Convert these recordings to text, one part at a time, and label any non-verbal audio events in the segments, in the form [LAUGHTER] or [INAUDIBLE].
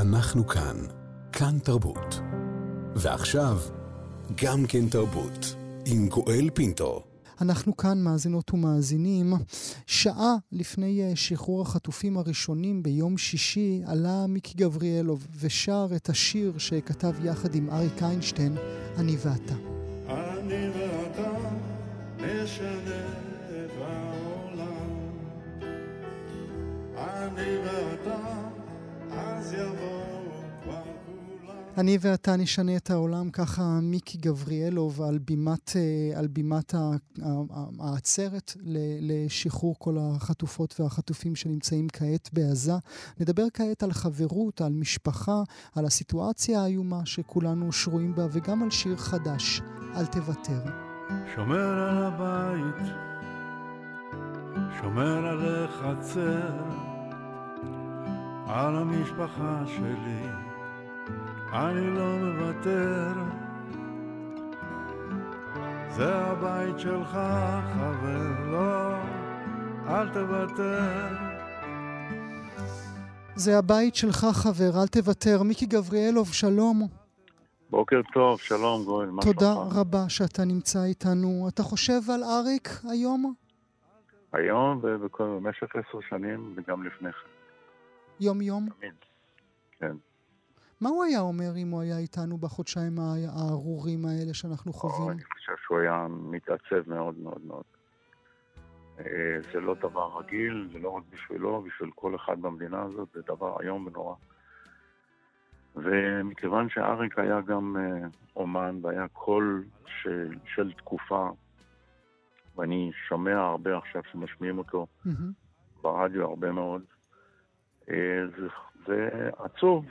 אנחנו כאן. כאן תרבות. ועכשיו, גם כן תרבות. עם גואל פינטו. אנחנו כאן, מאזינות ומאזינים. שעה לפני אה, שחרור החטופים הראשונים ביום שישי, עלה מיקי גבריאלוב ושר את השיר שכתב יחד עם אריק איינשטיין, אני ואתה. אני ואתה נשנה את העולם. אני ואתה, אז יבואו כבר כולם. אני ואתה נשנה את העולם, ככה מיקי גבריאלוב על בימת, אה, על בימת העצרת לשחרור כל החטופות והחטופים שנמצאים כעת בעזה. נדבר כעת על חברות, על משפחה, על הסיטואציה האיומה שכולנו שרויים בה, וגם על שיר חדש, אל תוותר. שומר על הבית, שומר על החצר, על המשפחה שלי, אני לא מוותר. זה הבית שלך, חבר, לא, אל תוותר. זה הבית שלך, חבר, אל תוותר. מיקי גבריאלוב, שלום. בוקר טוב, שלום גואל, מה תודה שלומך? רבה שאתה נמצא איתנו. אתה חושב על אריק היום? היום ובמשך עשר שנים וגם לפני כן, יום-יום? תמיד. כן. מה הוא היה אומר אם הוא היה איתנו בחודשיים הארורים האלה שאנחנו חווים? אני חושב שהוא היה מתעצב מאוד מאוד מאוד. אה, זה לא דבר רגיל, זה לא רק בשבילו, בשביל כל אחד במדינה הזאת, זה דבר איום ונורא. ומכיוון שאריק היה גם אה, אומן והיה קול של, של תקופה, ואני שומע הרבה עכשיו שמשמיעים אותו מהמם. ברדיו הרבה מאוד. אה, זה, זה עצוב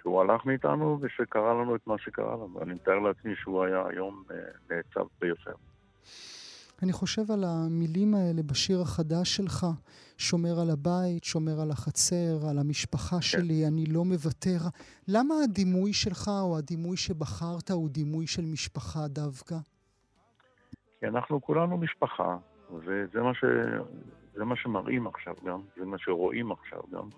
שהוא הלך מאיתנו ושקרה לנו את מה שקרה לנו. אני מתאר לעצמי שהוא היה היום אה, נעצב ביותר. אני חושב על המילים האלה בשיר החדש שלך, שומר על הבית, שומר על החצר, על המשפחה שלי, אני לא מוותר. למה הדימוי שלך או הדימוי שבחרת הוא דימוי של משפחה דווקא? כי אנחנו כולנו משפחה, וזה מה, ש... זה מה שמראים עכשיו גם, זה מה שרואים עכשיו גם.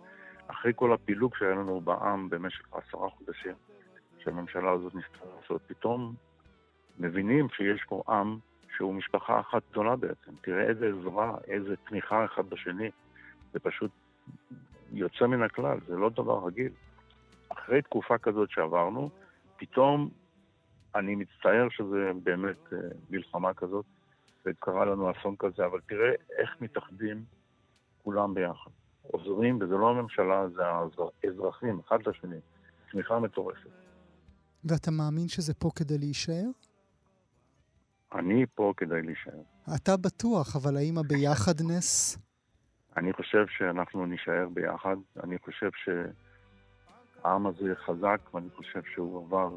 אחרי כל הפילוג שהיה לנו בעם במשך עשרה חודשים, שהממשלה הזאת ניסתה לעשות, פתאום מבינים שיש פה עם שהוא משפחה אחת גדולה בעצם. תראה איזה עזרה, איזה תמיכה אחד בשני. זה פשוט יוצא מן הכלל, זה לא דבר רגיל. אחרי תקופה כזאת שעברנו, פתאום אני מצטער שזה באמת אה, מלחמה כזאת, וקרה לנו אסון כזה, אבל תראה איך מתאחדים כולם ביחד. עוזרים, וזה לא הממשלה, זה האזרחים, אחד לשני. תמיכה מטורפת. ואתה מאמין שזה פה כדי להישאר? אני פה כדי להישאר. אתה בטוח, אבל האם הביחדנס... אני חושב שאנחנו נישאר ביחד. אני חושב שהעם הזה חזק, ואני חושב שהוא עבר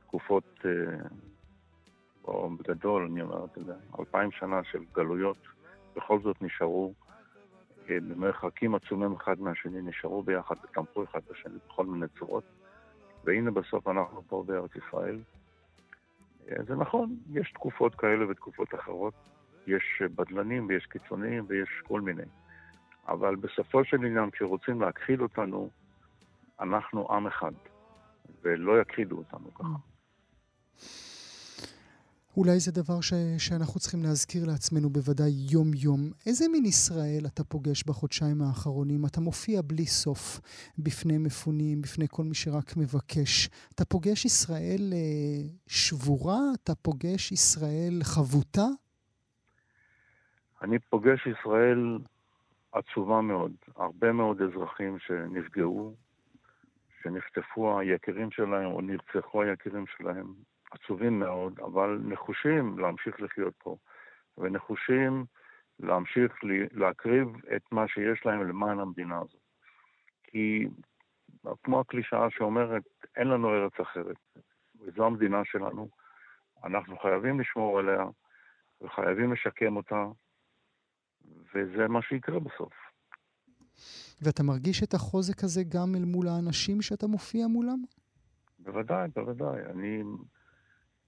תקופות, אה, או בגדול, אני אומר, אתה יודע, אלפיים שנה של גלויות, בכל זאת נשארו אה, במרחקים עצומים אחד מהשני, נשארו ביחד ותמכו אחד בשני בכל מיני צורות. והנה בסוף אנחנו פה בארץ ישראל. אה, זה נכון, יש תקופות כאלה ותקופות אחרות. יש אה, בדלנים ויש קיצוניים ויש כל מיני. אבל בסופו של עניין, כשרוצים להכחיד אותנו, אנחנו עם אחד, ולא יכחידו אותנו ככה. אולי זה דבר ש... שאנחנו צריכים להזכיר לעצמנו בוודאי יום-יום. איזה מין ישראל אתה פוגש בחודשיים האחרונים? אתה מופיע בלי סוף בפני מפונים, בפני כל מי שרק מבקש. אתה פוגש ישראל אה, שבורה? אתה פוגש ישראל חבוטה? אני פוגש ישראל עצובה מאוד. הרבה מאוד אזרחים שנפגעו, שנחטפו היקירים שלהם או נרצחו היקירים שלהם. עצובים מאוד, אבל נחושים להמשיך לחיות פה, ונחושים להמשיך להקריב את מה שיש להם למען המדינה הזאת. כי כמו הקלישאה שאומרת, אין לנו ארץ אחרת, וזו המדינה שלנו. אנחנו חייבים לשמור עליה, וחייבים לשקם אותה, וזה מה שיקרה בסוף. ואתה מרגיש את החוזק הזה גם אל מול האנשים שאתה מופיע מולם? בוודאי, בוודאי. אני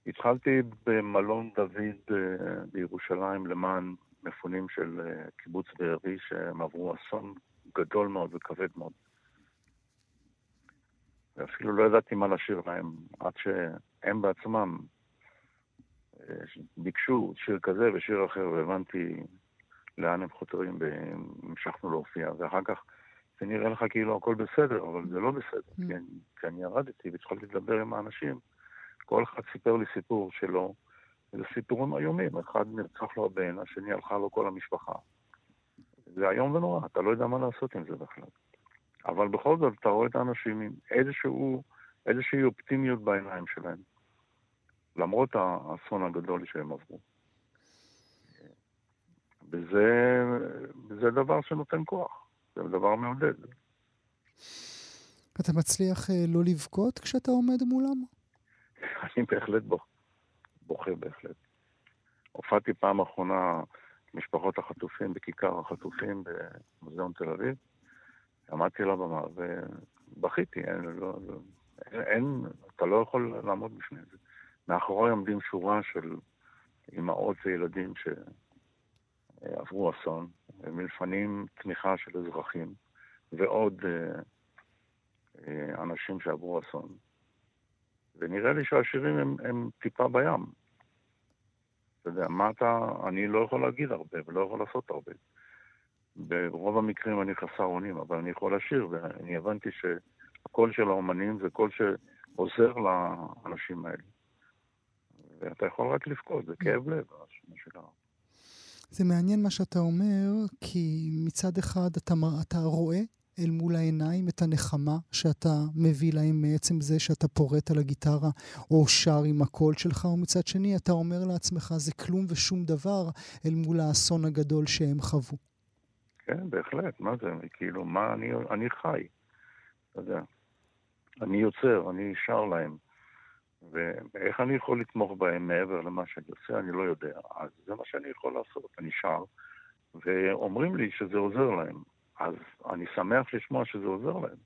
התחלתי במלון דוד אה, בירושלים למען מפונים של אה, קיבוץ בארי, שהם עברו אסון גדול מאוד וכבד מאוד. ואפילו לא ידעתי מה לשיר להם, עד שהם בעצמם אה, ביקשו שיר כזה ושיר אחר, והבנתי לאן הם חותרים, והמשכנו להופיע. ואחר כך זה נראה לך כאילו הכל בסדר, אבל זה לא בסדר. Mm. כי, אני, כי אני ירדתי והתחלתי לדבר עם האנשים, כל אחד סיפר לי סיפור שלו, זה סיפורים איומים. אחד נרצח לו הבן, השני הלכה לו כל המשפחה. זה איום ונורא, אתה לא יודע מה לעשות עם זה בכלל. אבל בכל זאת, אתה רואה את האנשים עם איזשהו, איזושהי אופטימיות בעיניים שלהם, למרות האסון הגדול שהם עברו. וזה, וזה דבר שנותן כוח, זה דבר מעודד. אתה מצליח אה, לא לבכות כשאתה עומד מולם? [LAUGHS] אני בהחלט בוכה, בהחלט. הופעתי פעם אחרונה משפחות החטופים בכיכר החטופים במוזיאון תל אביב. עמדתי על הבמה ובכיתי, אין, לא, לא, אין, אין, אתה לא יכול לעמוד בפני זה. מאחורי עומדים שורה של אימהות וילדים שעברו אסון, מלפנים תמיכה של אזרחים ועוד אה, אה, אנשים שעברו אסון. ונראה לי שהשירים הם, הם טיפה בים. אתה יודע, מה אתה... אני לא יכול להגיד הרבה ולא יכול לעשות הרבה. ברוב המקרים אני חסר אונים, אבל אני יכול לשיר, ואני הבנתי שהקול של האומנים זה קול שעוזר לאנשים האלה. ואתה יכול רק לבכות, זה כאב לב, זה מעניין מה שאתה אומר, כי מצד אחד אתה, אתה רואה אל מול העיניים את הנחמה שאתה מביא להם מעצם זה שאתה פורט על הגיטרה או שר עם הקול שלך, ומצד שני אתה אומר לעצמך זה כלום ושום דבר אל מול האסון הגדול שהם חוו. כן, בהחלט, מה זה, כאילו, מה אני, אני חי, אתה יודע. אני יוצר, אני שר להם. ואיך אני יכול לתמוך בהם מעבר למה שאני עושה, אני לא יודע. אז זה מה שאני יכול לעשות, אני שר, ואומרים לי שזה עוזר להם. אז אני שמח לשמוע שזה עוזר להם.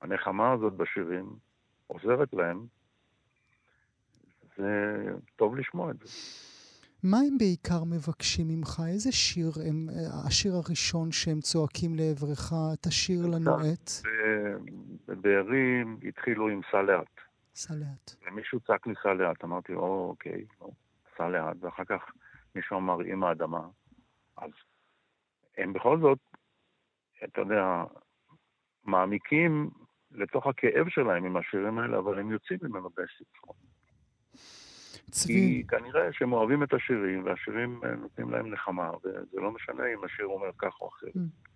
הנחמה הזאת בשירים עוזרת להם, זה טוב לשמוע את זה. מה הם בעיקר מבקשים ממך? איזה שיר הם, השיר הראשון שהם צועקים לעברך? תשאיר לנו את... בבארי התחילו עם סע לאט. סע לאט. ומישהו צעק לי סע לאט, אמרתי, או, אוקיי, סע לאט, ואחר כך מישהו אמר עם האדמה. אז הם בכל זאת, אתה יודע, מעמיקים לתוך הכאב שלהם עם השירים האלה, אבל הם יוצאים ממנו בסיפור. צבי. כי כנראה שהם אוהבים את השירים, והשירים אה, נותנים להם נחמה, וזה לא משנה אם השיר אומר כך או אחר. Mm.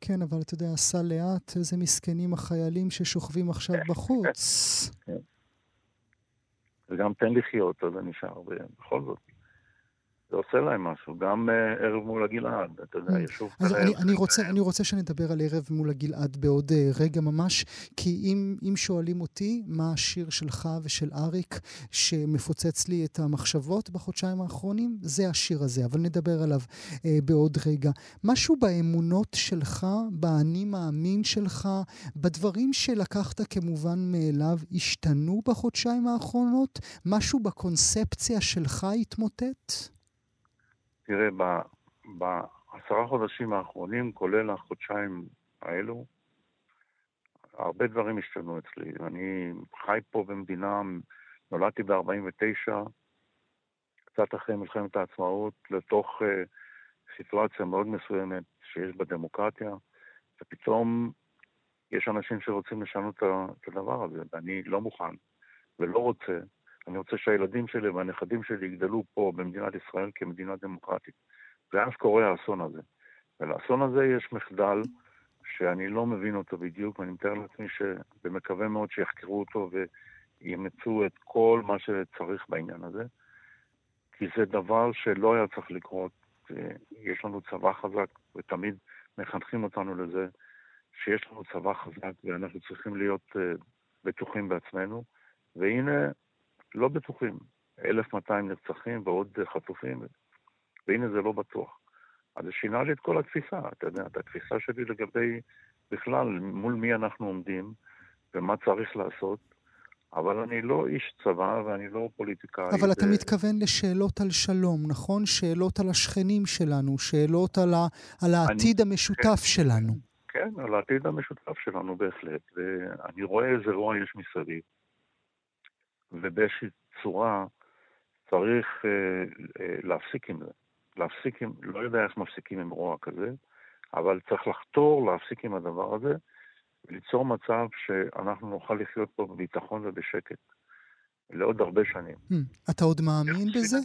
כן, אבל אתה יודע, סע לאט, איזה מסכנים החיילים ששוכבים עכשיו [LAUGHS] בחוץ. כן. וגם תן לחיות, אז זה נשאר, ובכל זאת. זה עושה להם משהו, גם uh, ערב מול הגלעד, אתה יודע, ישוב אז אני, אני, רוצה, אני רוצה שנדבר על ערב מול הגלעד בעוד uh, רגע ממש, כי אם, אם שואלים אותי מה השיר שלך ושל אריק שמפוצץ לי את המחשבות בחודשיים האחרונים, זה השיר הזה, אבל נדבר עליו uh, בעוד רגע. משהו באמונות שלך, באני מאמין שלך, בדברים שלקחת כמובן מאליו, השתנו בחודשיים האחרונות? משהו בקונספציה שלך התמוטט? תראה, בעשרה חודשים האחרונים, כולל החודשיים האלו, הרבה דברים השתנו אצלי. אני חי פה במדינה, נולדתי ב-49, קצת אחרי מלחמת העצמאות, לתוך uh, סיטואציה מאוד מסוימת שיש בה דמוקרטיה, ופתאום יש אנשים שרוצים לשנות את הדבר הזה, ואני לא מוכן ולא רוצה אני רוצה שהילדים שלי והנכדים שלי יגדלו פה במדינת ישראל כמדינה דמוקרטית. ואז קורה האסון הזה. ולאסון הזה יש מחדל שאני לא מבין אותו בדיוק, ואני מתאר לעצמי ש... ומקווה מאוד שיחקרו אותו וימצאו את כל מה שצריך בעניין הזה, כי זה דבר שלא היה צריך לקרות. יש לנו צבא חזק, ותמיד מחנכים אותנו לזה, שיש לנו צבא חזק ואנחנו צריכים להיות uh, בטוחים בעצמנו, והנה לא בטוחים. 1,200 נרצחים ועוד חטופים, והנה זה לא בטוח. אז זה שינה לי את כל התפיסה, אתה יודע, את התפיסה שלי לגבי בכלל מול מי אנחנו עומדים ומה צריך לעשות. אבל אני לא איש צבא ואני לא פוליטיקאי. אבל אתה מתכוון לשאלות על שלום, נכון? שאלות על השכנים שלנו, שאלות על, ה... על העתיד אני... המשותף כן, שלנו. כן, על העתיד המשותף שלנו בהחלט, ואני רואה איזה רוע יש מסביב, ובאיזושהי צורה צריך אה, אה, להפסיק עם זה. להפסיק עם, לא יודע איך מפסיקים עם רוע כזה, אבל צריך לחתור להפסיק עם הדבר הזה, וליצור מצב שאנחנו נוכל לחיות פה בביטחון ובשקט לעוד הרבה שנים. Hmm, אתה עוד מאמין בזה?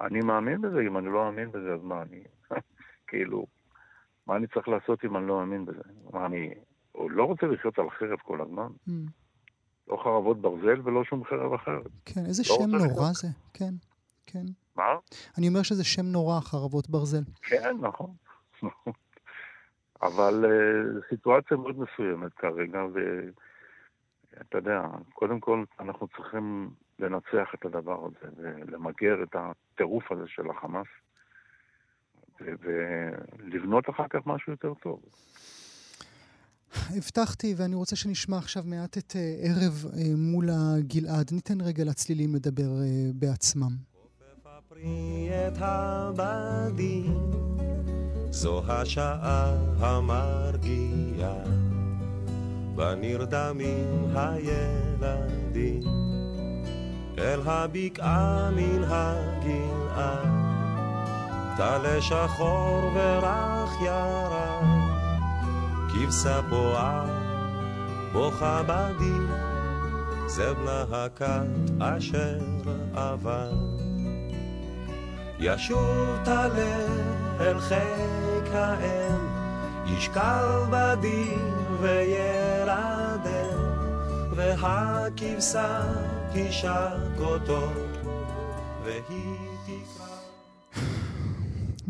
אני מאמין בזה, אם אני לא מאמין בזה, אז מה אני... [LAUGHS] כאילו, מה אני צריך לעשות אם אני לא מאמין בזה? מה אני... לא רוצה לחיות על חרב כל הזמן. Mm. לא חרבות ברזל ולא שום חרב אחרת. כן, איזה לא שם נורא. זה, כן, כן. מה? אני אומר שזה שם נורא, חרבות ברזל. כן, נכון. אבל uh, סיטואציה מאוד מסוימת כרגע, ואתה יודע, קודם כל אנחנו צריכים לנצח את הדבר הזה ולמגר את הטירוף הזה של החמאס. ולבנות אחר כך משהו יותר טוב. הבטחתי, ואני רוצה שנשמע עכשיו מעט את אה, ערב אה, מול הגלעד. ניתן רגע לצלילים לדבר אה, בעצמם. זו השעה המרגיעה, בנרדמים הילדים, אל הבקעה מן. טלה שחור ורך ירד, כבשה בועה, בוכה בדי, זה בנה הכת אשר עבר. ישוב טלה אל חיק האם, ישקל בדי וירדם, והכבשה תשק אותו, והיא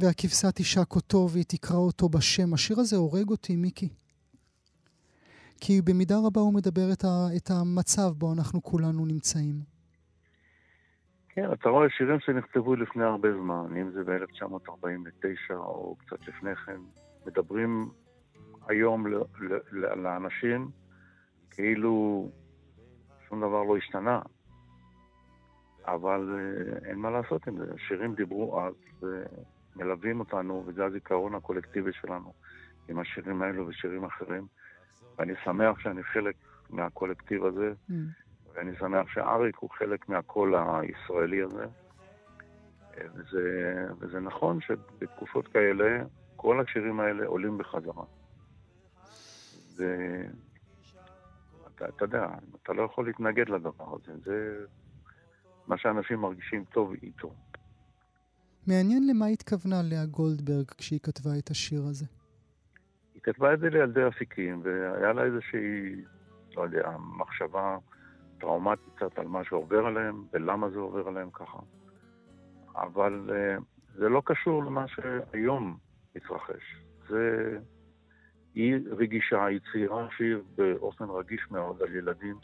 והכבשה תשק אותו והיא תקרא אותו בשם. השיר הזה הורג אותי, מיקי. כי במידה רבה הוא מדבר את, ה, את המצב בו אנחנו כולנו נמצאים. כן, אתה רואה שירים שנכתבו לפני הרבה זמן, אם זה ב-1949 או קצת לפני כן, מדברים היום לאנשים כאילו שום דבר לא השתנה. אבל אה, אין מה לעשות עם זה. שירים דיברו אז, מלווים אותנו, וזה הזיכרון הקולקטיבי שלנו, עם השירים האלו ושירים אחרים. ואני שמח שאני חלק מהקולקטיב הזה, mm. ואני שמח שאריק הוא חלק מהקול הישראלי הזה. וזה, וזה נכון שבתקופות כאלה, כל השירים האלה עולים בחזרה. ואתה אתה יודע, אתה לא יכול להתנגד לדבר הזה. זה מה שאנשים מרגישים טוב איתו. מעניין למה התכוונה לאה גולדברג כשהיא כתבה את השיר הזה. היא כתבה את זה לילדי אפיקים, והיה לה איזושהי, לא יודע, מחשבה טראומטית קצת על מה שעובר עליהם, ולמה זה עובר עליהם ככה. אבל uh, זה לא קשור למה שהיום מתרחש. זה... היא רגישה, היא ציירה שיר באופן רגיש מאוד על ילדים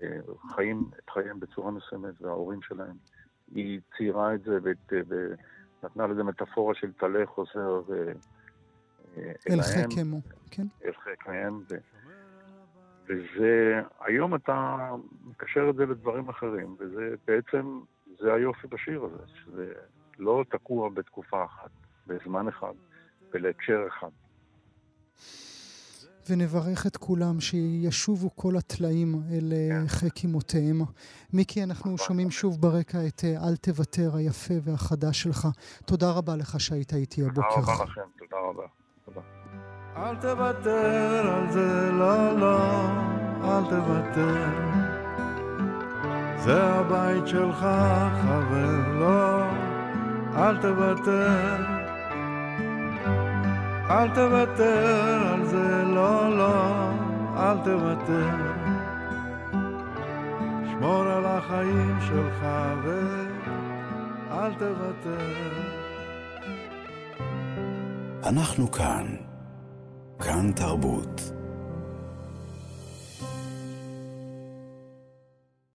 שחיים את חייהם בצורה מסוימת, וההורים שלהם היא ציירה את זה ונתנה לזה מטאפורה של טלה חוזר אה, אל חקמו, כן. אל חקם, ו... וזה, היום אתה מקשר את זה לדברים אחרים, וזה בעצם, זה היופי בשיר הזה, שזה לא תקוע בתקופה אחת, בזמן אחד, ולהקשר אחד. ונברך את כולם שישובו כל הטלאים אל אה, כן. חיק אמותיהם. מיקי, אנחנו שומעים שוב ברקע את אה, אל תוותר היפה והחדש שלך. תודה רבה לך שהיית איתי הבוקר. תודה רבה לכם, תודה רבה. תודה. אל תוותר על זה, לא, לא, אל תוותר. זה הבית שלך, חבר, לא, אל תוותר. אל תוותר על זה, לא, לא, אל תוותר. שמור על החיים שלך ואל תוותר. אנחנו כאן, כאן תרבות.